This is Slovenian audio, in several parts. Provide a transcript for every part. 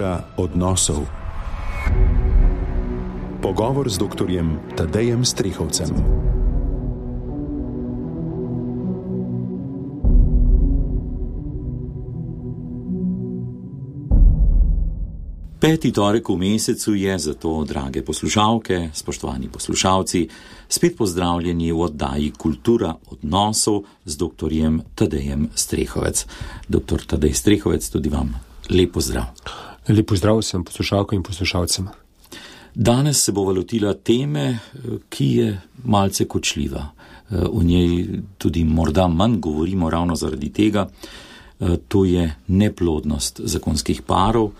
kultura odnosov. Pogovor z dr. Tadejem Strehovcem. Peti torek v mesecu je zato, drage poslušalke, spoštovani poslušalci, spet pozdravljeni v oddaji Kultura odnosov z dr. Tadejem Strehovec. Dr. Tadej Strehovec, tudi vam lepo zdrav. Lepo zdrav sem poslušalkam in poslušalcem. Danes se bo valutila teme, ki je malce kočljiva. O njej tudi morda manj govorimo ravno zaradi tega. To je neplodnost zakonskih parov.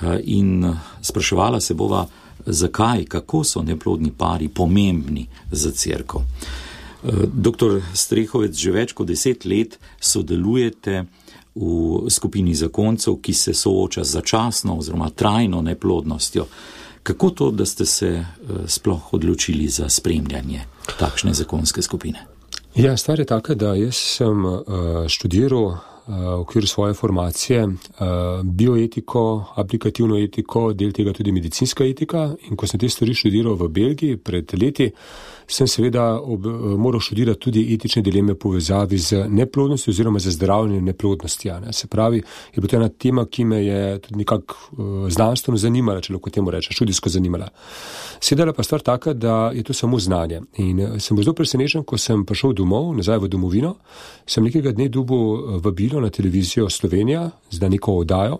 Eh, in spraševala se bova, zakaj, kako so neplodni pari pomembni za crkvo. Eh, doktor Strehovec, že več kot deset let sodelujete v skupini zakoncev, ki se sooča z začasno oziroma trajno neplodnostjo. Kako to, da ste se eh, sploh odločili za spremljanje takšne zakonske skupine? Ja, stvar je taka, da jaz sem študiral v okviru svoje formacije eh, bioetiko, aplikativno etiko, del tega tudi medicinska etika. In ko sem te stvari študiral v Belgiji pred leti, sem seveda ob, eh, moral študirati tudi etične dileme povezavi z neplodnostjo oziroma z zdravljenjem neplodnosti. Ne. Se pravi, je bila to ena tema, ki me je tudi nekako uh, znanstveno zanimala, če lahko temu rečem, študijsko zanimala. Sedela pa stvar taka, da je to samo znanje. In sem bil zelo presenečen, ko sem prišel domov, nazaj v domovino, sem nekega dne dobil vabilo na televizijo Slovenija, zdaj neko oddajo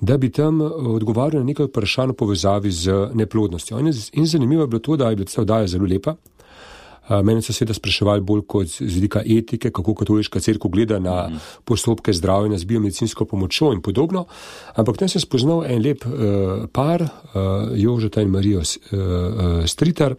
da bi tam odgovarjal na nekaj vprašanj v povezavi z neplodnostjo. In zanimivo je bilo to, da je bila ta oddaja zelo lepa. Mene so seveda spraševali bolj kot z vidika etike, kako katoliška crkva gleda na mhm. postopke zdravljenja z biomedicinsko pomočjo in podobno. Ampak tam sem spoznal en lep uh, par, uh, Jožeta in Marijo uh, uh, Stritar,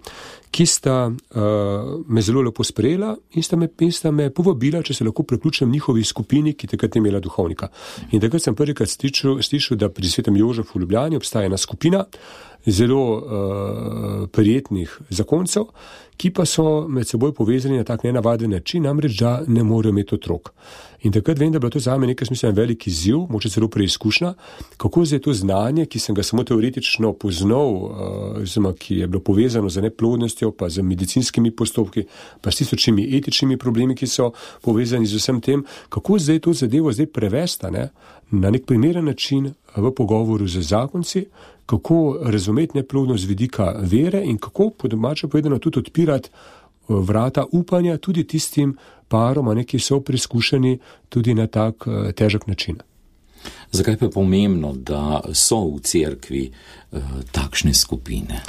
ki sta uh, me zelo lepo sprejela in sta, me, in sta me povabila, če se lahko priključim njihovi skupini, ki takrat je imela duhovnika. In takrat sem prvikrat slišal, da pri svetem Jožefu v Ljubljani obstaja ena skupina zelo uh, prijetnih zakoncev, ki pa so med seboj povezani na tak nenavaden način, namreč da ne morejo imeti otrok. In takrat vem, da je bilo to za me nekaj smisla velik izziv, moče celo preizkušnja, kako zdaj to znanje, ki sem ga samo teoretično poznal, uh, oziroma ki je bilo povezano z neplodnostjo, pa z medicinskimi postopki, pa s tisočimi etičnimi problemi, ki so povezani z vsem tem, kako zdaj to zadevo zdaj prevesta ne, na nek primeren način v pogovoru z zakonci, kako razumeti neplodnost z vidika vere in kako, po domače povedano, tudi odpirati eh, vrata upanja tudi tistim parom, ki so preizkušeni tudi na tak eh, težek način. Zakaj pa je pomembno, da so v cerkvi uh, takšne skupine?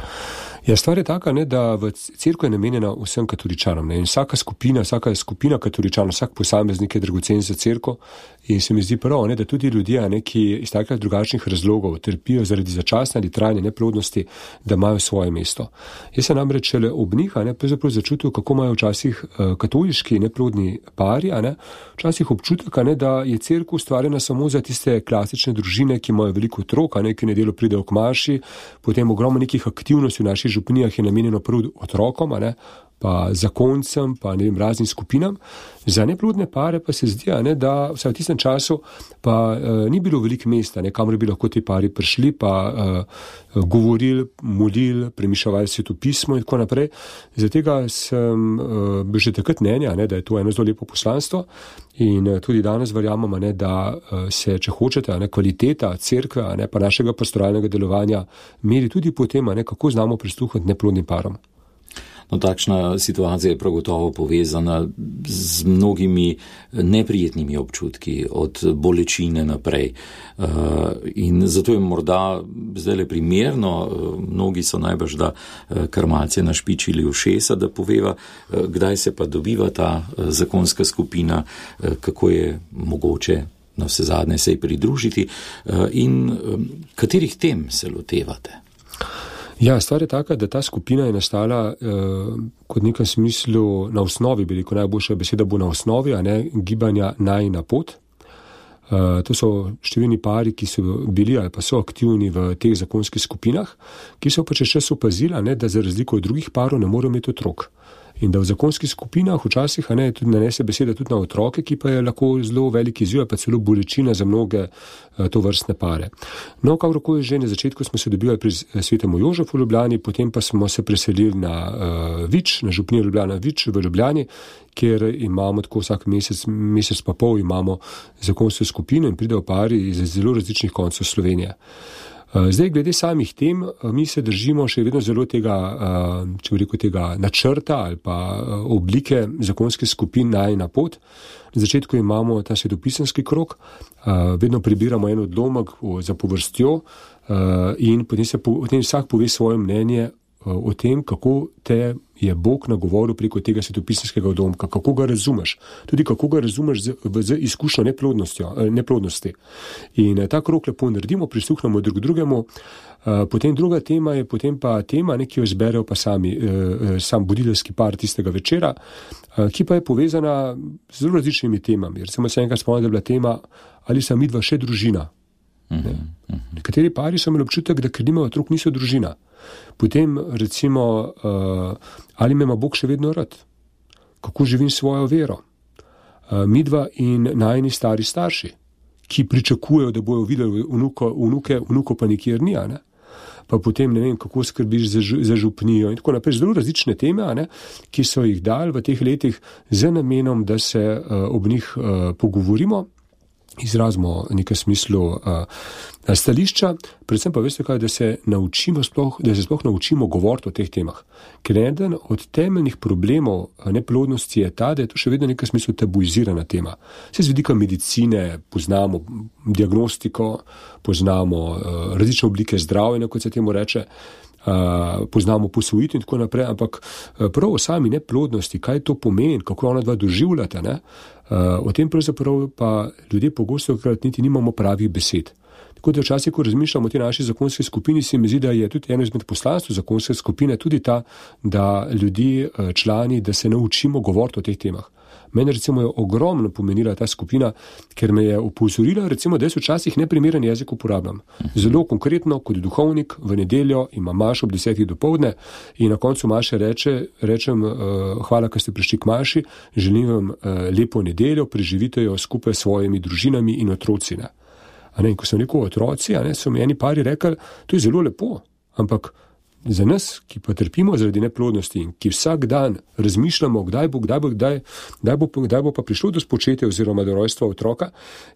Ja, stvar je taka, ne, da v crkvi je namenjena vsem katoličanom. Ne, in vsaka skupina, vsaka skupina katoličanov, vsak posameznik je dragocen za crkvo. In se mi zdi prav, ne, da tudi ljudje, ne, ki iz takih drugačnih razlogov trpijo zaradi začasne ali trajne neplodnosti, da imajo svoje mesto. Jaz sem namreč šele ob njih, ne, začutil, kako imajo včasih uh, katoliški neplodni pari, ne, včasih občutek, ne, da je crkva ustvarjena samo za tiste klasične družine, ki imajo veliko otrok, ne, ki nedelo pridejo k maši, potem ogromno nekih aktivnosti v naših župnijah je namenjeno prv otrokom, ne, pa zakoncem, pa ne vem, raznim skupinam. Za neplodne pare pa se zdi, ne, da vse v tistem času pa uh, ni bilo veliko mesta, kamor bi lahko ti pari prišli, pa uh, govorili, molili, premišljali se to pismo in tako naprej. Zato sem uh, bil že takrat mnenja, ne, da je to eno zelo lepo poslanstvo in uh, tudi danes verjamemo, ne, da uh, se, če hočete, ne, kvaliteta crkve, ne, pa našega pastoralnega delovanja meri tudi po tem, ne, kako znamo prisluhniti neplodnim parom. No, takšna situacija je prav gotovo povezana z mnogimi neprijetnimi občutki, od bolečine naprej. Eh, in zato je morda zdaj le primerno, eh, mnogi so najbrž, da eh, kar malce našpičili v šesa, da poveva, kdaj se pa dobiva ta zakonska skupina, kako je mogoče na vse zadnje se ji pridružiti in katerih tem se lotevate. Ja, stvar je taka, da ta skupina je nastala uh, kot nekem smislu na osnovi, veliko najboljša beseda bo na osnovi, a ne gibanja naj na pot. Uh, to so številni pari, ki so bili ali pa so aktivni v teh zakonskih skupinah, ki so pa če čas opazili, da za razliko od drugih parov ne morejo imeti otrok. In da v zakonskih skupinah včasih ne, tudi nanese beseda tudi na otroke, ki pa je lahko zelo velik izziv, pa celo bolečina za mnoge uh, to vrstne pare. No, kako je že na začetku smo se dobili pri svetemu Jožefu v Ljubljani, potem pa smo se preselili na uh, Vič, na župnijo Ljubljana Vič v Ljubljani, kjer imamo tako vsak mesec, mesec pa pol imamo zakonsko skupino in pridejo pari iz zelo različnih koncev Slovenije. Eh, zdaj, glede samih tem, eh, mi se držimo še vedno zelo tega, eh, če rekel, tega načrta ali pa oblike zakonske skupine naj na pot. Na začetku imamo ta svetopisanski krok, vedno prebiramo en odlomek za povrstjo in potem, se, potem vsak pove svoje mnenje o tem, kako te je Bog nagovoril preko tega svetopisanskega odlomka, kako ga razumeš, tudi kako ga razumeš z, z izkušnjo eh, neplodnosti. In eh, ta krok lepo naredimo, prisluhnemo drug drugemu. Potem druga tema je potem pa tema, ki jo izberejo pa sami, sam budilski par tistega večera, ki pa je povezana z zelo različnimi temami. Recimo se enkrat spomnim, da je bila tema, ali sem midva še družina. Uh -huh. Nekateri pari so imeli občutek, da ker nimajo otrok, niso družina. Potem, recimo, uh, ali me ima Bog še vedno rad, kako živim svojo vero. Uh, midva in najni stari starši, ki pričakujejo, da bojo videli vnuko, vnuke, vnuko pa nikjer ni. Ne? Pa potem ne vem, kako skrbiš za, za župnijo in tako naprej. Zelo različne teme, ne, ki so jih dali v teh letih z namenom, da se uh, ob njih uh, pogovorimo izrazimo v nekem smislu uh, stališča, predvsem pa veste kaj, da se naučimo sploh, da se sploh naučimo govoriti o teh temah. Ker eden od temeljnih problemov neplodnosti je ta, da je to še vedno v nekem smislu tabuizirana tema. Vse z vidika medicine poznamo diagnostiko, poznamo uh, različne oblike zdravja, kot se temu reče. Uh, poznamo posvojitev in tako naprej, ampak prav o sami neplodnosti, kaj to pomeni, kako ona dva doživljata, ne? Uh, o tem pravzaprav pa ljudje pogosto krat niti nimamo pravih besed. Tako da včasih, ko razmišljamo o tej naši zakonski skupini, se mi zdi, da je tudi eno izmed poslanstv zakonske skupine tudi ta, da ljudi, uh, člani, da se naučimo govoriti o teh temah. Meni recimo je ogromno pomenila ta skupina, ker me je upozorila, recimo, da jaz včasih neprimeren jezik uporabljam. Zelo konkretno, kot duhovnik, v nedeljo imam maš ob desetih do povdne in na koncu maše reče, rečem, uh, hvala, ker ste prišli k maši, želim vam uh, lepo nedeljo, preživite jo skupaj s svojimi družinami in otroci. Ne? Ne, in ko sem rekel otroci, ne, so mi eni pari rekli, to je zelo lepo, ampak za nas, ki pa trpimo zaradi neplodnosti in ki vsak dan razmišljamo, kdaj bo, kdaj bo, kdaj, kdaj bo, kdaj bo pa prišlo do spočetja oziroma do rojstva otroka,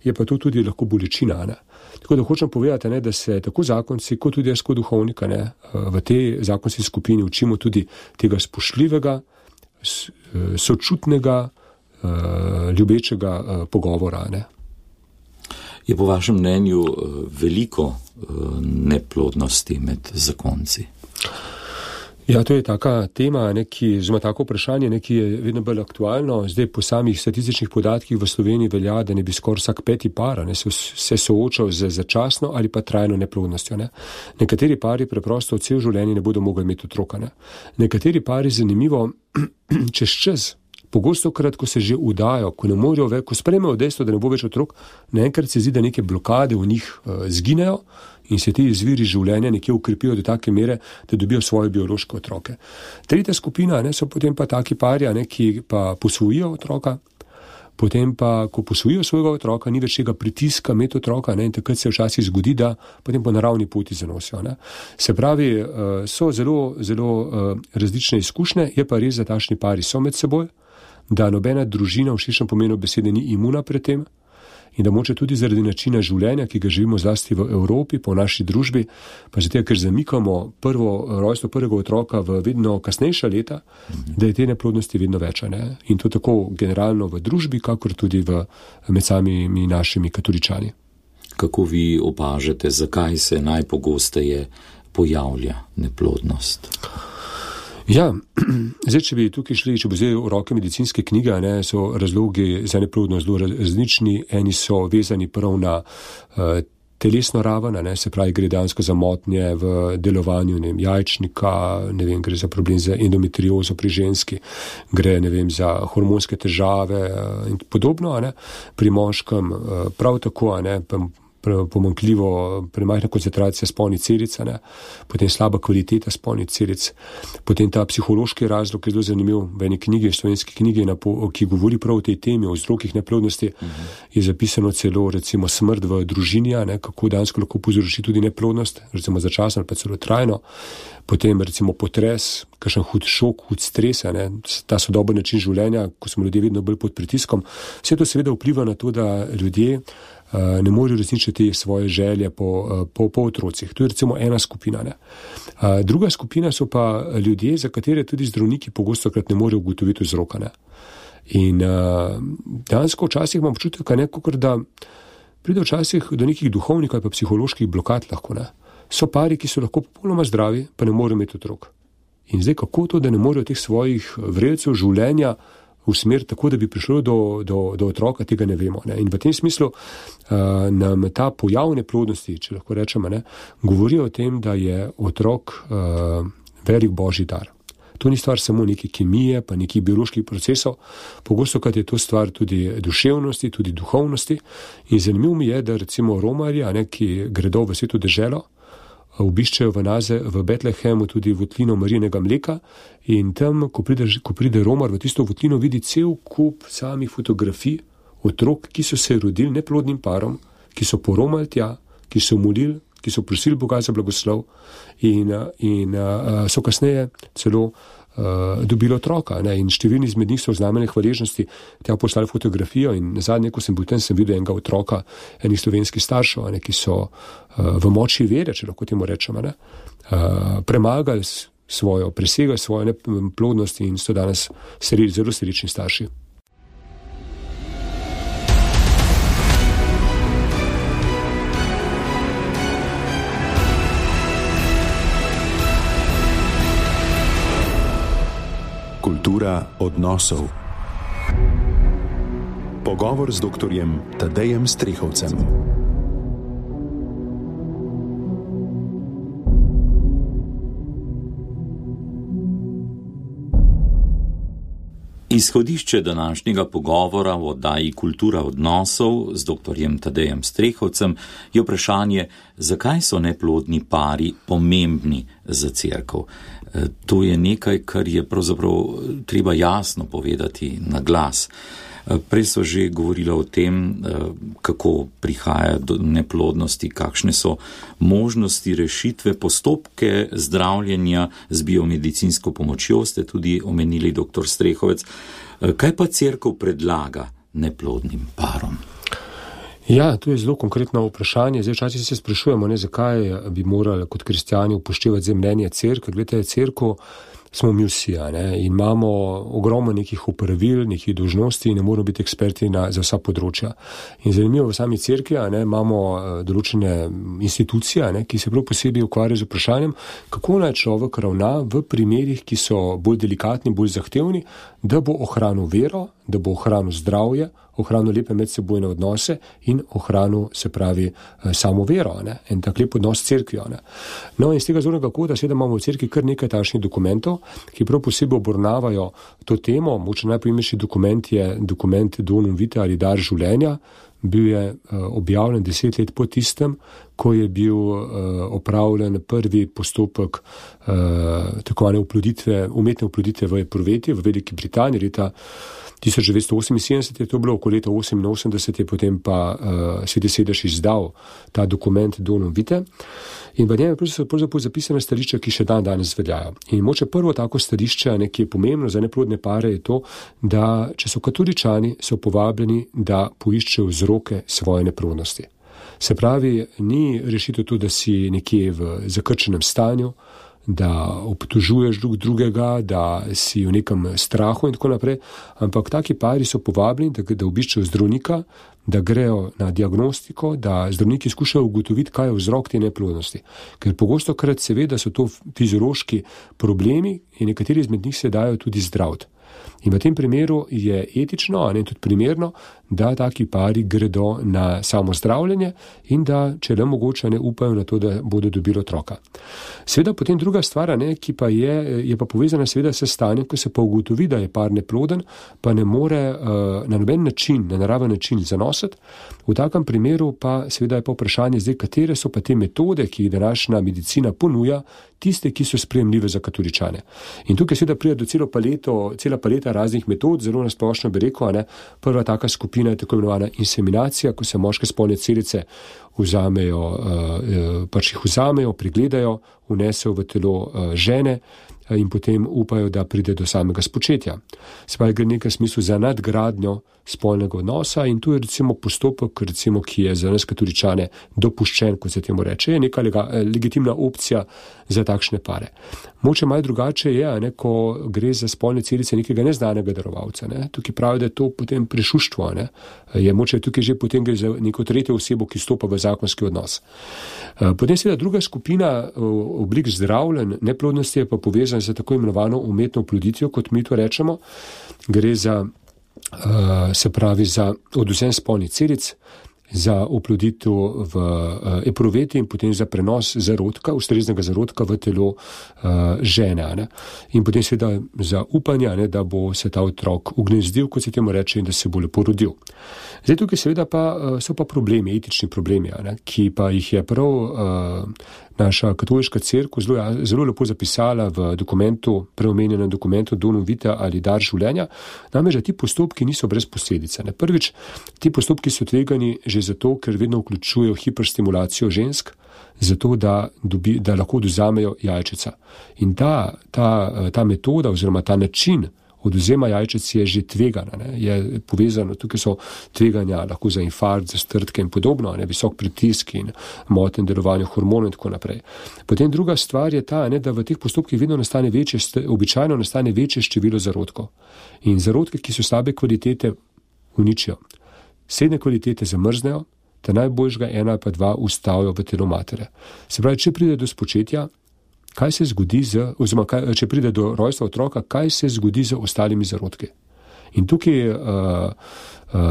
je pa to tudi lahko bolečina. Ne? Tako da hočem povedati, ne, da se tako zakonci, kot tudi jaz kot duhovnika ne, v tej zakonski skupini učimo tudi tega spoštljivega, sočutnega, ljubečega pogovora. Ne? Je po vašem mnenju veliko neplodnosti med zakonci? Ja, to je taka tema, neki, zelo tako vprašanje, ki je vedno bolj aktualno. Zdaj po samih statističnih podatkih v Sloveniji velja, da ne bi skoraj vsak peti par ne, se, se soočal z začasno ali pa trajno neplodnostjo. Ne. Nekateri pari preprosto cel življenje ne bodo mogli imeti otroka. Ne. Nekateri pari zanimivo čez čas. Pogosto krat, ko se že udajo, ko ne morejo več, ko sprejmejo dejstvo, da ne bo več otrok, naenkrat se zdi, da neke blokade v njih uh, zginejo in se ti izviri življenja nekje ukrepijo do take mere, da dobijo svoje biološke otroke. Tretja skupina ne, so potem pa taki parja, ne, ki pa posvojijo otroka. Potem pa, ko posvojijo svojega otroka, ni več tega pritiska med otroka ne, in takrat se včasih zgodi, da potem po naravni poti zanosijo. Ne. Se pravi, eh, so zelo, zelo eh, različne izkušnje, je pa res, da tašni pari so med seboj, da nobena družina v širšem pomenu besede ni imuna pred tem, in da moče tudi zaradi načina življenja, ki ga živimo zlasti v Evropi, po naši družbi, pa zato, ker zamikamo prvo rojstvo prvega otroka v vedno kasnejša leta, da je te neplodnosti vedno več. Ne? In to tako generalno v družbi, kakor tudi v, med samimi našimi katoličani. Kako vi opažate, zakaj se najpogosteje pojavlja neplodnost? Ja, zdaj, če bi tukaj šli, če bi vzeli v roke medicinske knjige, ne, so razlogi za neplodnost zelo različni. Eni so vezani prav na uh, telesno raven, ne, se pravi, gre dejansko za motnje v delovanju vem, jajčnika, ne vem, gre za problem za endometriozo pri ženski, gre vem, za hormonske težave uh, in podobno. Ne, pri moškem uh, prav tako. Ne, pomankljivo, premajhna koncentracija spolnih celic, ne? potem slaba kvaliteta spolnih celic, potem ta psihološki razlog, ki je zelo zanimiv v eni knjigi, slovenski knjigi, ki govori prav o tej temi, o vzrokih neplodnosti, uh -huh. je zapisano celo recimo smrt v družini, ne? kako dansko lahko povzroči tudi neplodnost, recimo začasno ali pa celo trajno potem recimo potres, kakšen hud šok, hud stres, ne, ta sodoben način življenja, ko smo ljudje vedno bolj pod pritiskom. Vse to seveda vpliva na to, da ljudje ne morejo resničiti svoje želje po, uh, po, po otrocih. To je recimo ena skupina. Uh, druga skupina so pa ljudje, za katere tudi zdravniki pogosto krat ne morejo ugotoviti vzroka. Ne. In dejansko včasih imam občutek, da pride včasih do nekih duhovnih ali pa psiholoških blokad lahko. Ne so pari, ki so lahko popolnoma zdravi, pa ne morejo imeti otrok. In zdaj, kako to, da ne morejo teh svojih vredcev življenja usmeriti tako, da bi prišlo do, do, do otroka, tega ne vemo. Ne? In v tem smislu uh, nam ta pojav neplodnosti, če lahko rečemo, ne, govori o tem, da je otrok uh, velik božji dar. To ni stvar samo neke kemije, pa nekih bioloških procesov, pogosto krat je to stvar tudi duševnosti, tudi duhovnosti. In zanimivo mi je, da recimo romarji, ki gredo v svetu deželo, obiščejo v Naze, v Betlehemu tudi votlino Marijinega mleka in tam, ko pride, ko pride Romar v tisto votlino, vidi cel kup samih fotografij otrok, ki so se rodili neplodnim parom, ki so poromali tja, ki so molili, ki so prosili Boga za blagoslov in, in so kasneje celo uh, dobili otroka. Ne? In številni izmed njih so v znamenje hvaležnosti tja poslali fotografijo. In zadnje, ko sem bil tam, sem videl enega otroka, enih slovenskih staršev, ne? ki so uh, v moči vere, če lahko temu rečemo, uh, premagali svojo, presegali svojo neplodnost in so danes sredi, zelo srečni starši. Kultura odnosov. Pogovor z dr. Tadejem Strihovcem. Izhodišče današnjega pogovora v oddaji Kultura odnosov z dr. Tadejem Strehovcem je vprašanje, zakaj so neplodni pari pomembni za crkv. E, to je nekaj, kar je pravzaprav treba jasno povedati na glas. Prej so že govorila o tem, e, kako prihaja do neplodnosti, kakšne so možnosti rešitve, postopke zdravljenja z biomedicinsko pomočjo, ste tudi omenili dr. Strehovec. Kaj pa crkv predlaga neplodnim parom? Ja, to je zelo konkretno vprašanje. Zdaj, včasih se sprašujemo, ne, zakaj bi morali kot kristijani upoštevati mnenje crkve. Glede, crkva smo mi vsi ne, in imamo ogromno nekih upravil, nekih dožnosti in ne moramo biti eksperti na, za vsa področja. In zanimivo, v sami crkvi imamo eh, določene institucije, ne, ki se prav posebej ukvarjajo z vprašanjem, kako naj človek ravna v primerih, ki so bolj delikatni, bolj zahtevni, da bo ohranil vero, da bo ohranil zdravje, ohranil lepe medsebojne odnose in ohranil, se pravi, eh, samo vero ne? in tak lep odnos s crkvijo. Ne? No, in z tega zornega koda seveda imamo v crkvi kar nekaj takšnih dokumentov, ki prav posebej obornavajo to temo. Moče najpomembnejši dokument je dokument Donum Vita ali Dar življenja. Bil je uh, objavljen deset let po tistem, ko je bil uh, opravljen prvi postopek uh, tako imenovane uploditve, umetne uploditve v Epruveti v Veliki Britaniji leta 1978 je to bilo, okoli leta 1988 je potem pa uh, Sveti sedež izdal ta dokument Donum Vite. In v njem je pravzaprav zapisane stališče, ki še dan danes veljajo. In moče prvo tako stališče, ki je pomembno za neplodne pare, je to, da če so katoličani, so povabljeni, da poiščejo vzroke svoje neplodnosti. Se pravi, ni rešitev to, da si nekje v zakrčenem stanju, da obtožuješ drug drugega, da si v nekem strahu in tako naprej. Ampak taki pari so povabljeni, da, da obiščejo zdravnika, da grejo na diagnostiko, da zdravniki skušajo ugotoviti, kaj je vzrok te neplodnosti. Ker pogosto krat seveda so to fiziološki problemi in nekateri izmed njih se dajo tudi zdraviti. In v tem primeru je etično, a ne tudi primerno, da taki pari gredo na samo zdravljenje in da, če le mogoče, ne upajo na to, da bodo dobili otroka. Sveda potem druga stvar, ne, ki pa je, je pa povezana seveda s stanjem, ko se pa ugotovi, da je par neploden, pa ne more uh, na noben način, na naraven način, zanos prenositi. V takem primeru pa seveda je pa vprašanje zdaj, katere so pa te metode, ki jih današnja medicina ponuja, tiste, ki so sprejemljive za katoličane. In tukaj seveda pride do celo paleto, cela paleta raznih metod, zelo nasplošno bi rekel, ne? prva taka skupina je tako imenovana inseminacija, ko se moške spolne celice vzamejo, uh, pač jih vzamejo, pregledajo, vnesejo v telo uh, žene in potem upajo, da pride do samega spočetja. Se pravi, gre nekaj smislu za nadgradnjo spolnega odnosa in tu je recimo postopek, recimo, ki je za nas katoličane dopuščen, kot se temu reče, je neka lega, legitimna opcija za takšne pare. Moče malo drugače je, ne, ko gre za spolne celice nekega neznanega darovalca. Ne. Tukaj pravi, da je to potem prešuštvo. Ne. Je moče tukaj že potem gre za neko tretjo osebo, ki stopa v zakonski odnos. Eh, potem seveda druga skupina eh, oblik zdravljen neplodnosti je pa povezana z tako imenovano umetno ploditvijo, kot mi to rečemo. Gre za Eh, se pravi za odvzem spolnih celic, za oploditev v uh, eproveti in potem za prenos zarodka, ustreznega zarodka v telo uh, žene. Ne? In potem seveda za upanje, ne, da bo se ta otrok ugnezdil, kot se temu reče, in da se bo lepo rodil. Zdaj tukaj seveda pa so pa problemi, etični problemi, ne, ki pa jih je prav naša katoliška crkva zelo, zelo lepo zapisala v dokumentu, preomenjenem dokumentu Donum Vita ali Dar življenja, namreč, da ti postopki niso brez posledice. Ne. Prvič, ti postopki so tvegani že zato, ker vedno vključujejo hiperstimulacijo žensk, zato da, dobi, da lahko oduzamejo jajčica. In ta, ta, ta metoda oziroma ta način, oduzema jajčec je že tvegana, ne, je povezano, tukaj so tveganja lahko za infarkt, za strtke in podobno, ne, visok pritisk in moten delovanje hormonov in tako naprej. Potem druga stvar je ta, ne, da v teh postopkih vedno nastane večje, običajno nastane večje število zarodkov. In zarodke, ki so slabe kvalitete, uničijo. Srednje kvalitete zamrznejo, ta najboljšega ena pa dva ustavijo v telo matere. Se pravi, če pride do spočetja, kaj se zgodi z, oziroma kaj, če pride do rojstva otroka, kaj se zgodi z ostalimi zarodki. In tukaj, uh, uh,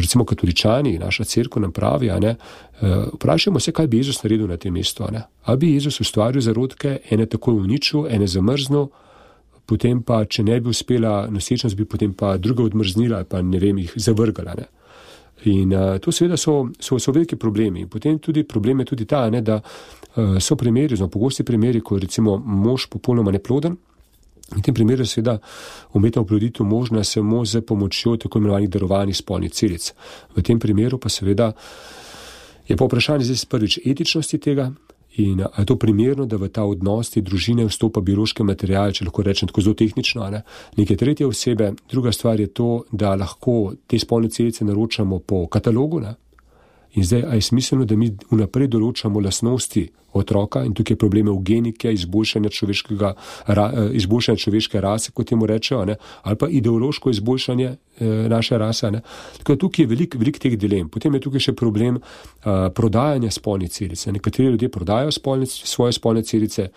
recimo, katoličani, naša crkva nam pravi, ne, uh, vprašajmo se, kaj bi Jezus naredil na tem mestu. Ali bi Jezus ustvaril zarodke, ene tako uničil, ene zamrznil, potem pa, če ne bi uspela nosečnost, bi potem pa druga odmrznila pa ne vem, jih zavrgala. Ne. In uh, to seveda so, so, so veliki problemi. Potem tudi problem je tudi ta, ne, da uh, so primeri, zelo pogosti primeri, ko je recimo mož popolnoma neploden. In v tem primeru je seveda umetna oploditev možna samo z pomočjo tako imenovanih darovanih spolnih celic. V tem primeru pa seveda je pa vprašanje zdaj prvič etičnosti tega, In je to primerno, da v ta odnos te družine vstopa biološki material, če lahko rečem tako zelo tehnično, ne? neke tretje osebe. Druga stvar je to, da lahko te spolne celice naročamo po katalogu. Ne? In zdaj, a je smiselno, da mi vnaprej določamo lasnosti otroka in tukaj probleme v genike, izboljšanje, ra, eh, izboljšanje človeške rase, kot temu rečejo, ne? ali pa ideološko izboljšanje e, naše rase. Ne? Tako da tukaj je veliko velik teh dilem. Potem je tukaj še problem a, prodajanja spolne celice. Nekateri ljudje prodajo spolne, svoje spolne celice,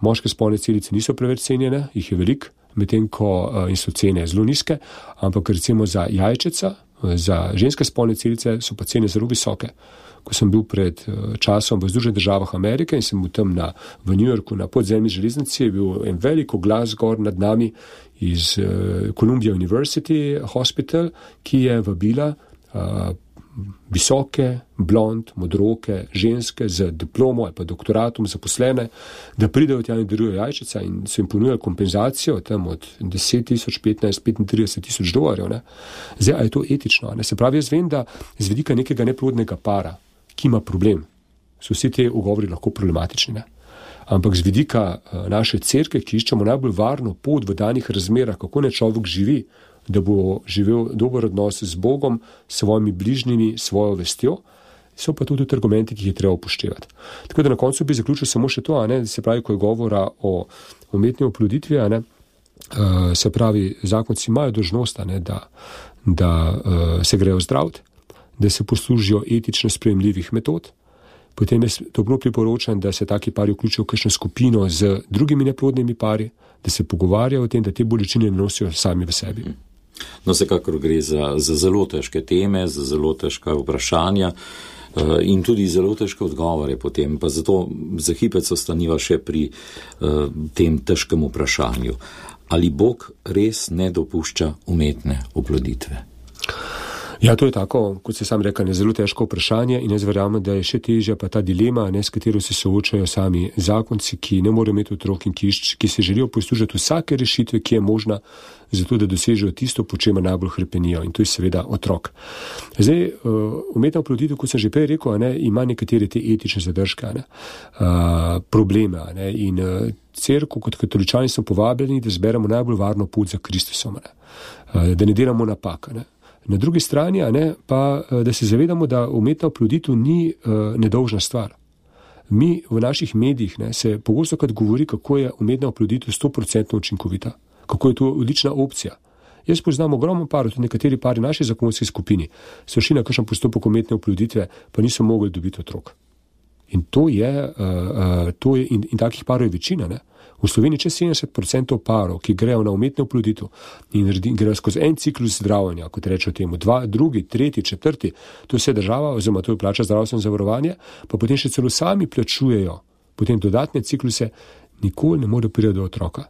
moške spolne celice niso preveč cenjene, jih je veliko, medtem ko a, so cene zelo nizke, ampak recimo za jajčeca, za ženske spolne celice so pa cene zelo visoke. Ko sem bil pred eh, časom v Združenih državah Amerike in sem bil tam na, v New Yorku na podzemni železnici, je bil en velik glas gor nad nami iz uh, Columbia University Hospital, ki je vabila uh, visoke, blond, modroke ženske z diplomo ali pa doktoratom zaposlene, da pridejo tja in darujejo jajčica in so jim ponujali kompenzacijo tam od 10 tisoč, 15, 35 tisoč dolarjev. Ne. Zdaj, a je to etično? Ne? Se pravi, jaz vem, da z vedika nekega neplodnega para, ki ima problem, so vsi te ugovori lahko problematični. Ne? Ampak z vidika uh, naše crkve, ki iščemo najbolj varno pot v danih razmerah, kako ne človek živi, da bo živel dober odnos z Bogom, s svojimi bližnjimi, svojo vestjo. So pa tudi argumenti, ki jih je treba upoštevati. Tako da na koncu bi zaključil samo še to, ne, se pravi, ko je govora o umetni oploditvi, ne, uh, se pravi, zakonci imajo dožnost, ne, da, da uh, se grejo zdraviti, da se poslužijo etično sprejemljivih metod. Potem je toplo priporočam, da se taki pari vključijo v kakšno skupino z drugimi neplodnimi pari, da se pogovarjajo o tem, da te bolečine nosijo sami v sebi. No, vsekakor gre za, za zelo težke teme, za zelo težka vprašanja uh, in tudi zelo težke odgovore potem, pa zato za hipec ostaniva še pri uh, tem težkem vprašanju. Ali Bog res ne dopušča umetne oploditve? Ja, to je tako, kot se sam rekel, zelo težko vprašanje in jaz verjamem, da je še težja pa ta dilema, ne, s katero se soočajo sami zakonci, ki ne morejo imeti otrok in ki, ki se želijo poslužiti vsake rešitve, ki je možna, zato da dosežejo tisto, po čemer najbolj hrpenijo in to je seveda otrok. Zdaj, uh, umetna oploditev, kot sem že prej rekel, ne, ima nekatere te etične zadržke, ne, uh, probleme ne, in uh, crkvu kot katoličani smo povabljeni, da zberemo najbolj varno pot za Kristusom, ne, uh, da ne delamo napaka. Ne. Na drugi strani ne, pa, eh, da se zavedamo, da umetna oploditev ni uh, nedolžna stvar. Mi v naših medijih ne, se pogosto krat govori, kako je umetna oploditev 100% učinkovita, kako je to odlična opcija. Jaz poznam ogromno parov, tudi nekateri pari naše zakonske skupini, so šli na kakšen postopek umetne oploditve, pa niso mogli dobiti otrok. In to je, uh, to je in, in takih parov je večina. Ne. V Sloveniji je 70% parov, ki grejo na umetno oploditev in grejo skozi en ciklus zdravljenja, kot rečemo temu, dva, drugi, tretji, četrti, to vse država, oziroma to plača zdravstveno zavarovanje, pa potem še celo sami plačujejo potem dodatne cikluse, nikoli ne morejo priti do otroka.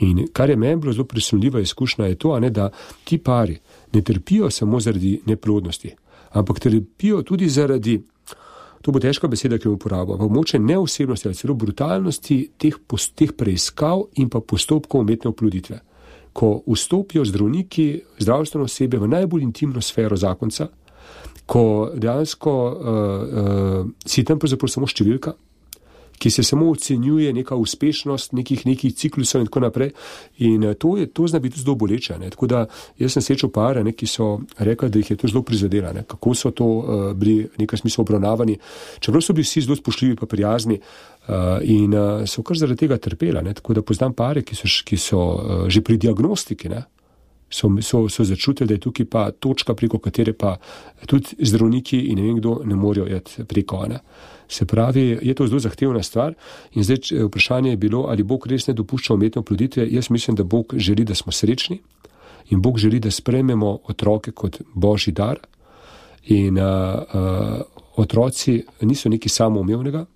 In kar je meni bilo zelo presunljiva izkušnja, je to, ne, da ti pari ne trpijo samo zaradi neplodnosti, ampak trpijo tudi zaradi to bo težka beseda, ki jo uporabljamo, ampak moče neosebnosti ali celo brutalnosti teh, teh preiskav in pa postopkov umetne oploditve. Ko vstopijo zdravniki, zdravstveno osebe v najbolj intimno sfero zakonca, ko dejansko uh, uh, si tam pravzaprav samo številka, ki se samo ocenjuje neka uspešnost nekih, nekih ciklusov in tako naprej. In eh, to, je, to zna biti zelo boleče. Ne. Tako da jaz sem srečal pare, ne, ki so rekli, da jih je to zelo prizadelo, ne. kako so to uh, bili v nekem smislu obravnavani. Čeprav so bili vsi zelo spoštljivi in prijazni uh, in uh, so kar zaradi tega trpela. Ne. Tako da poznam pare, ki so, ki so uh, že pri diagnostiki. Ne. So, so, so začutili, da je tukaj pa točka, preko katere pa tudi zdravniki in ne vem kdo ne morejo iti preko. Ne. Se pravi, je to zelo zahtevna stvar. In zdaj vprašanje je bilo, ali Bog res ne dopušča umetne oploditve. Jaz mislim, da Bog želi, da smo srečni in Bog želi, da sprememo otroke kot božji dar. In uh, uh, otroci niso nekaj samoumevnega.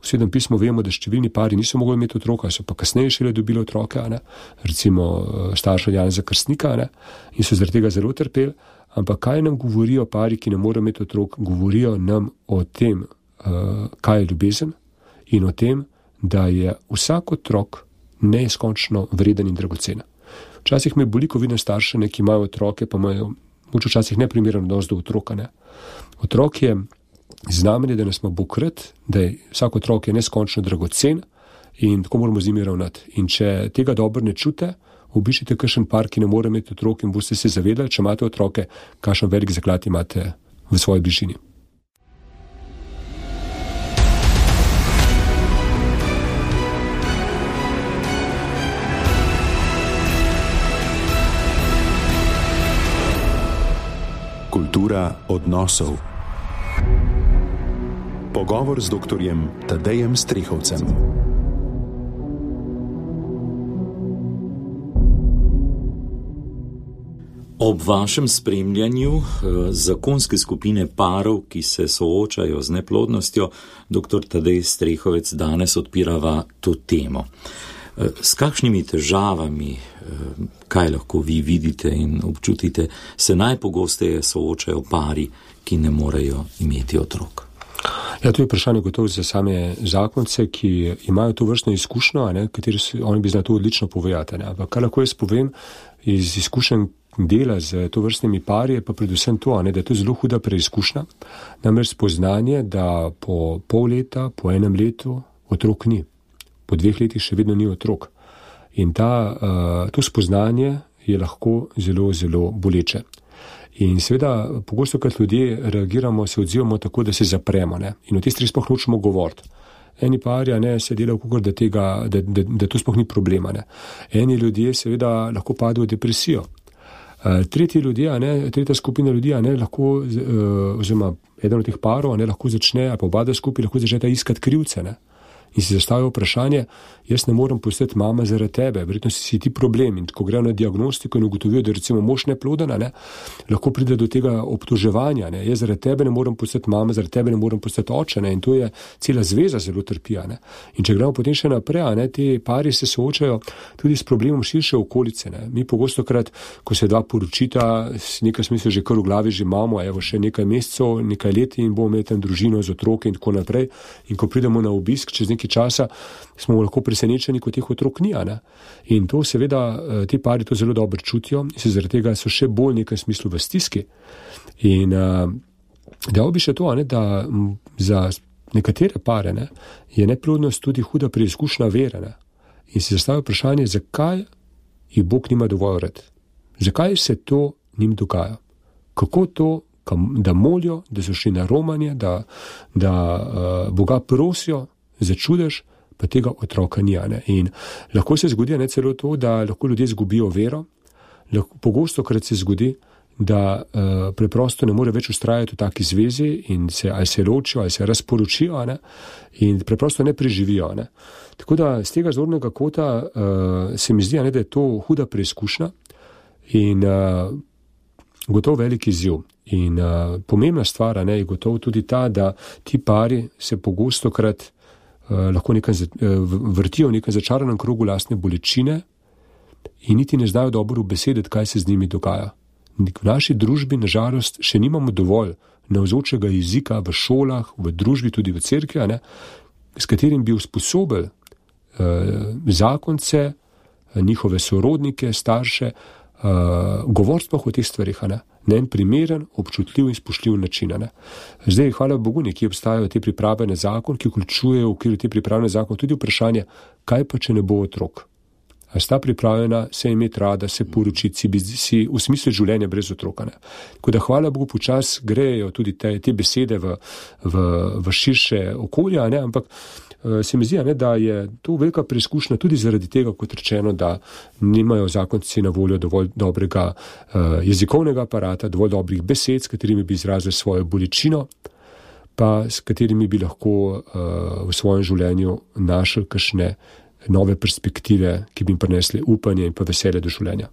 V sedem pismu vemo, da številni pari niso mogli imeti otroka, so pa kasneje šele dobili otroke, ne? recimo starša Jana za krstnika ne? in so zaradi tega zelo trpeli. Ampak kaj nam govorijo pari, ki ne morejo imeti otrok, govorijo nam o tem, uh, kaj je ljubezen in o tem, da je vsak otrok neizkončno vreden in dragocen. Včasih me boli, ko vidim starše, ne, ki imajo otroke, pa imajo včasih neprimeren odnos do otroka. Ne. Otrok je znamenje, da nas ima bokrat, da je vsak otrok je neskončno dragocen in tako moramo z njimi ravnati. In če tega dobro ne čute, obišite kakšen par, ki ne more imeti otrok in boste se zavedali, če imate otroke, kakšen velik zaklad imate v svoji bližini. Kultura odnosov. Pogovor z dr. Tadejem Strihovcem. Ob vašem spremljanju eh, zakonske skupine parov, ki se soočajo z neplodnostjo, dr. Tadej Strehovec danes odpirava to temo. Eh, s kakšnimi težavami, eh, kaj lahko vi vidite in občutite, se najpogosteje soočajo pari, ki ne morejo imeti otrok? Ja, to je vprašanje gotovo za same zakonce, ki imajo to vrstno izkušnjo, kateri se oni bi znali to odlično povedati. Ampak kar lahko jaz povem iz izkušenj dela z to vrstnimi pari, je pa predvsem to, ne, da je to zelo huda preizkušnja. Namreč spoznanje, da po pol leta, po enem letu otrok ni po dveh letih še vedno ni otrok. In ta, uh, to spoznanje je lahko zelo, zelo boleče. In seveda, pogosto, kad ljudje reagiramo, se odzivamo tako, da se zapremo ne? in o teh stvareh sploh nočemo govoriti. Eni parja ne se delajo, kako da, tega, da, da, da to sploh ni problema. Ne? Eni ljudje seveda lahko padejo v depresijo. Uh, tretji ljudje, ne, tretja skupina ljudi, ne, lahko, uh, oziroma eden od teh parov, ne, lahko začne, ali pa oba skupaj lahko začneta iskati krivce. Ne in si zastavijo vprašanje, jaz ne morem postati mama zaradi tebe, verjetno si ti problem. In ko grejo na diagnostiko in ugotovijo, da recimo mož ne plodena, ne, lahko pride do tega obtoževanja. Ne. Jaz zaradi tebe ne morem postati mama, zaradi tebe ne morem postati oče. Ne. In to je cela zveza zelo trpija. Ne. In če gremo potem še naprej, ne, te pari se soočajo tudi s problemom širše okolice. Ne. Mi pogosto krat, ko se dva poročita, nekaj smisla že kar v glavi že imamo, evo še nekaj mesecev, nekaj let in bomo imeli tam družino z otroki in tako naprej. In ko pridemo na obisk čez nekaj časa, smo lahko presenečeni, kot teh otrok ni. In to seveda eh, ti pari to zelo dobro čutijo in se zaradi tega so še bolj v nekem smislu v stiski. In uh, dejal bi še to, ne, da za nekatere pare ne, je neplodnost tudi huda preizkušnja vere. Ne. In si zastavijo vprašanje, zakaj jih Bog nima dovolj red. Zakaj se to njim dogaja? Kako to, da molijo, da so šli na romanje, da, da uh, Boga prosijo za čudež, pa tega otroka ni. In lahko se zgodi ne celo to, da lahko ljudje izgubijo vero, lahko, pogosto krat se zgodi, da uh, preprosto ne more več ustrajati v taki zvezi in se ali se ločijo ali se razporočijo ne? in preprosto ne preživijo. Ne? Tako da z tega zornega kota uh, se mi zdi, ne, da je to huda preizkušnja in uh, gotovo velik izziv. In uh, pomembna stvar ne, je gotovo tudi ta, da ti pari se pogosto krat Eh, lahko nekaj eh, vrtijo v nekem začaranem krogu lastne bolečine in niti ne znajo dobro besediti, kaj se z njimi dogaja. V naši družbi, nažalost, še nimamo dovolj navzočega jezika v šolah, v družbi, tudi v cerkvi, s katerim bi usposobili eh, zakonce, eh, njihove sorodnike, starše, eh, govoriti o teh stvarih na en primeren, občutljiv in spoštljiv način. Ne. Zdaj, hvala Bogu, nekje obstajajo te priprave na zakon, ki vključujejo v okviru te priprave na zakon tudi vprašanje, kaj pa če ne bo otrok. A sta pripravljena se imeti rada, se poročiti, si, si v smislu življenja brez otroka. Ne. Tako da hvala Bogu, počas grejo tudi te, te besede v, v, v širše okolje, ne, ampak se mi zdi, ne, da je to velika preizkušnja tudi zaradi tega, kot rečeno, da nimajo zakonci na voljo dovolj dobrega uh, jezikovnega aparata, dovolj dobrih besed, s katerimi bi izrazili svojo bolečino, pa s katerimi bi lahko uh, v svojem življenju našli kakšne nove perspektive, ki bi jim prinesli upanje in pa veselje do življenja.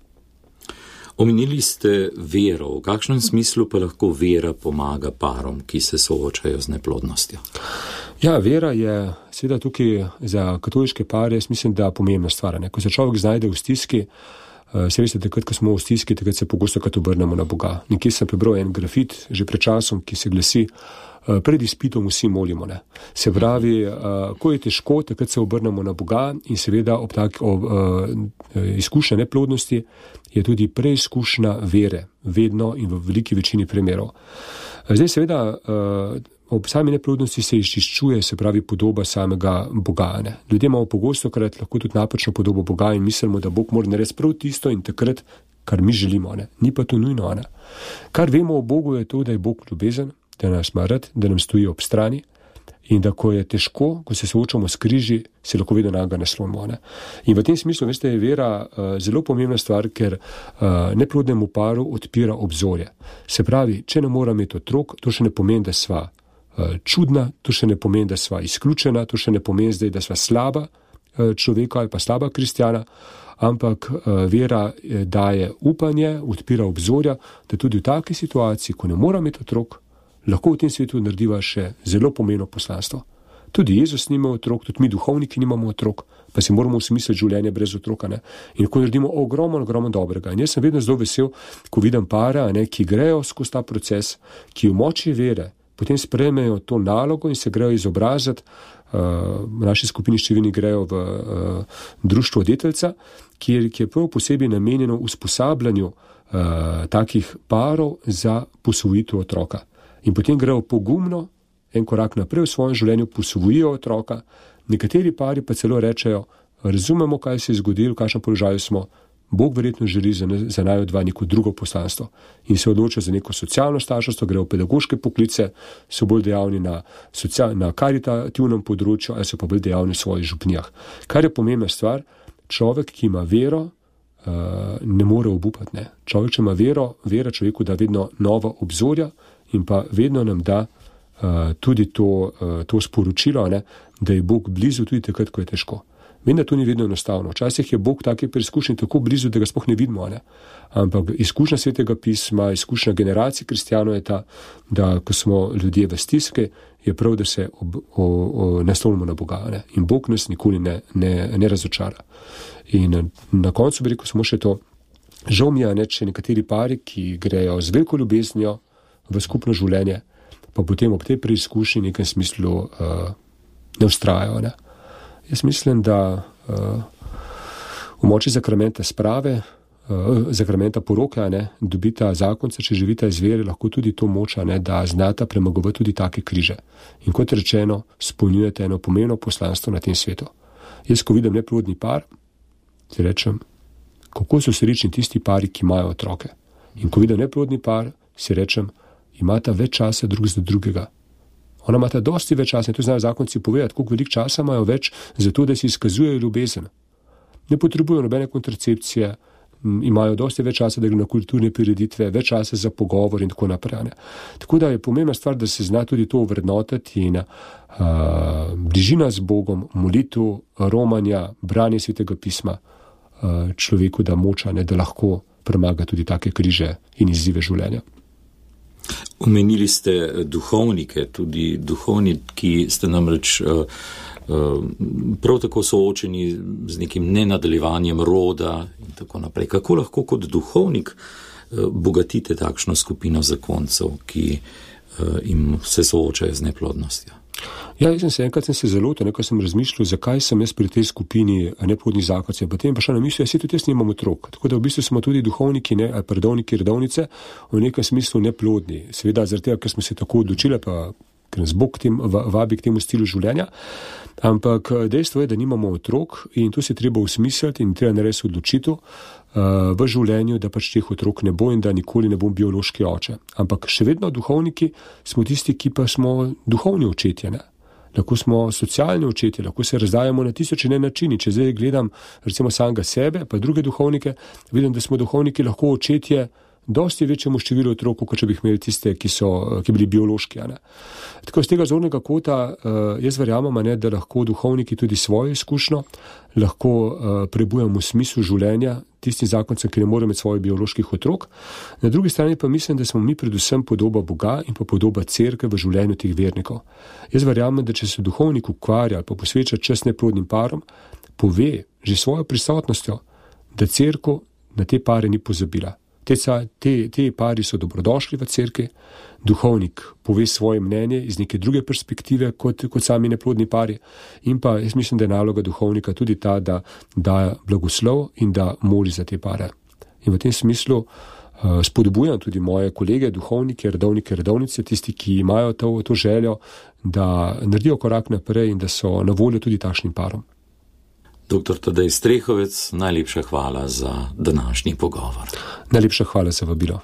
Omenili ste vero, v kakšnem smislu pa lahko vera pomaga parom, ki se soočajo z neplodnostjo? Ja, vera je seveda tukaj za katoliške pare, jaz mislim, da je pomembna stvar. Ne? Ko se človek znajde v stiski, uh, se veste, takrat, ko smo v stiski, takrat se pogosto krat obrnemo na Boga. Nekje sem prebral en grafit že pred časom, ki se glasi, uh, pred izpitom vsi molimo. Ne? Se pravi, uh, ko je težko, takrat se obrnemo na Boga in seveda ob tak ob, izkušnja neplodnosti je tudi preizkušnja vere, vedno in v veliki večini primerov. Zdaj seveda. Uh, ob sami neplodnosti se izčiščuje, se pravi, podoba samega Boga. Ne. Ljudje imamo pogosto krat lahko tudi napačno podobo Boga in mislimo, da Bog mora narediti prav tisto in takrat, kar mi želimo. Ne. Ni pa to nujno. Ne. Kar vemo o Bogu je to, da je Bog ljubezen, da nas mara, da nam stoji ob strani. In da, ko je težko, ko se soočamo s križi, se lahko vedno na njega naslonimo. Ne? In v tem smislu, veste, je vera uh, zelo pomembna stvar, ker uh, neplodnemu paru odpira obzorje. Se pravi, če ne moramo imeti otrok, to še ne pomeni, da sva Eh, čudna, to še ne pomeni, da sva izključena, to še ne pomeni zdaj, da sva slaba eh, človeka ali pa slaba kristjana, ampak eh, vera daje upanje, odpira obzorja, da tudi v taki situaciji, ko ne moramo imeti otrok, lahko v tem svetu narediva še zelo pomembno poslanstvo. Tudi Jezus nima otrok, tudi mi duhovniki nimamo otrok, pa si moramo usmisliti življenje brez otroka. Ne? In ko naredimo ogromno, ogromno dobrega. In jaz sem vedno zelo vesel, ko vidim para, ne, ki grejo skozi ta proces, ki v moči vere potem sprejmejo to nalogo in se grejo izobraziti. Uh, v naši skupini številni grejo v uh, društvo detelca, kjer, ki je prav posebej namenjeno usposabljanju uh, takih parov za posvojitev otroka. In potem grejo pogumno en korak naprej v svojem življenju, posvojijo otroka, nekateri pari pa celo rečejo: Razumemo, kaj se je zgodilo, v kakšnem položaju smo, Bog verjetno želi za, za naj dva neko drugo poslanstvo in se odloča za neko socialno starševstvo, gre v pedagoške poklice, so bolj dejavni na, social, na karitativnem področju ali so pa bolj dejavni v svojih župnijah. Kar je pomembna stvar, človek, ki ima vero, uh, ne more obupati. Ne. Človek, če ima vero, vera človeku da vedno nova obzorja in pa vedno nam da tudi to, to sporočilo, ne, da je Bog blizu tudi takrat, ko je težko. Vem, da to ni vedno enostavno. Včasih je Bog taki preizkušen tako blizu, da ga sploh ne vidimo. Ne? Ampak izkušnja svetega pisma, izkušnja generacij kristijanov je ta, da ko smo ljudje v stiske, je prav, da se naslonimo na Boga ne? in Bog nas nikoli ne, ne, ne razočara. In na koncu bi rekel samo še to. Žal mi je, da če nekateri pari, ki grejo z veliko ljubeznijo v skupno življenje, pa potem ob tej preizkušnji v nekem smislu uh, ne ustrajajo. Ne? Jaz mislim, da uh, v moči zakramenta sprave, uh, zakramenta poroke, ne, dobita zakonca, če živita izveri, lahko tudi to moča, ne, da znata premagovati tudi take križe. In kot rečeno, spolnjujete eno pomembno poslanstvo na tem svetu. Jaz, ko vidim neplodni par, si rečem, kako so srečni tisti pari, ki imajo otroke. In ko vidim neplodni par, si rečem, imata več časa drug za drugega. Ona ima dosti več časa in to znajo zakonci povedati, koliko veliko časa imajo več za to, da si izkazujejo ljubezen. Ne potrebujejo nobene kontracepcije, imajo dosti več časa, da gre na kulturne prireditve, več časa za pogovor in tako naprej. Ne. Tako da je pomembna stvar, da se zna tudi to vrednotiti in uh, bližina z Bogom, molitev, romanja, branje svetega pisma uh, človeku da moča, ne, da lahko premaga tudi take križe in izzive življenja. Omenili ste duhovnike, tudi duhovniki ste namreč uh, uh, prav tako soočeni z nekim nenadaljevanjem roda in tako naprej. Kako lahko kot duhovnik uh, bogatite takšno skupino zakoncev, ki jim se soočajo z neplodnostjo? Ja, jaz sem se enkrat sem se zelo, nekaj sem razmišljal, zakaj sem jaz pri tej skupini neplodnih zakoncev. Potem pa še na misli, da si tudi jaz nimam otrok. Tako da v bistvu smo tudi duhovniki, ne, predovniki, redovnice v nekem smislu neplodni. Seveda zaradi tega, ker smo se tako odločili, pa ker nas Bog tem, vabi k temu stilu življenja. Ampak dejstvo je, da nimamo otrok in to se treba usmisliti in treba narediti odločitev v življenju, da pač teh otrok ne bo in da nikoli ne bom biološki oče. Ampak še vedno duhovniki smo tisti, ki pa smo duhovni očetje. Ne? Lahko smo socialni očetje, lahko se razdajamo na tisoče ne načini. Če zdaj gledam recimo samega sebe, pa druge duhovnike, vidim, da smo duhovniki lahko očetje dosti večjemu številu otrok, kot če bi imeli tiste, ki so ki bili biološki. Tako z tega zornega kota uh, jaz verjamem, ne, da lahko duhovniki tudi svojo izkušnjo lahko uh, prebujamo v smislu življenja tistim zakoncem, ki ne morejo imeti svojih bioloških otrok. Na drugi strani pa mislim, da smo mi predvsem podoba Boga in pa podoba crkve v življenju teh vernikov. Jaz verjamem, da če se duhovnik ukvarja ali pa posveča čas neplodnim parom, pove že svojo prisotnostjo, da crkva na te pare ni pozabila. Te, te, te pari so dobrodošli v cerkvi, duhovnik pove svoje mnenje iz neke druge perspektive kot, kot sami neplodni pari. In pa jaz mislim, da je naloga duhovnika tudi ta, da da blagoslov in da moli za te pare. In v tem smislu uh, spodbujam tudi moje kolege, duhovnike, redovnike, redovnice, tisti, ki imajo to, to željo, da naredijo korak naprej in da so na voljo tudi takšnim parom. Doktor Tadej Strehovec, najlepša hvala za današnji pogovor. Najlepša hvala za vabilo.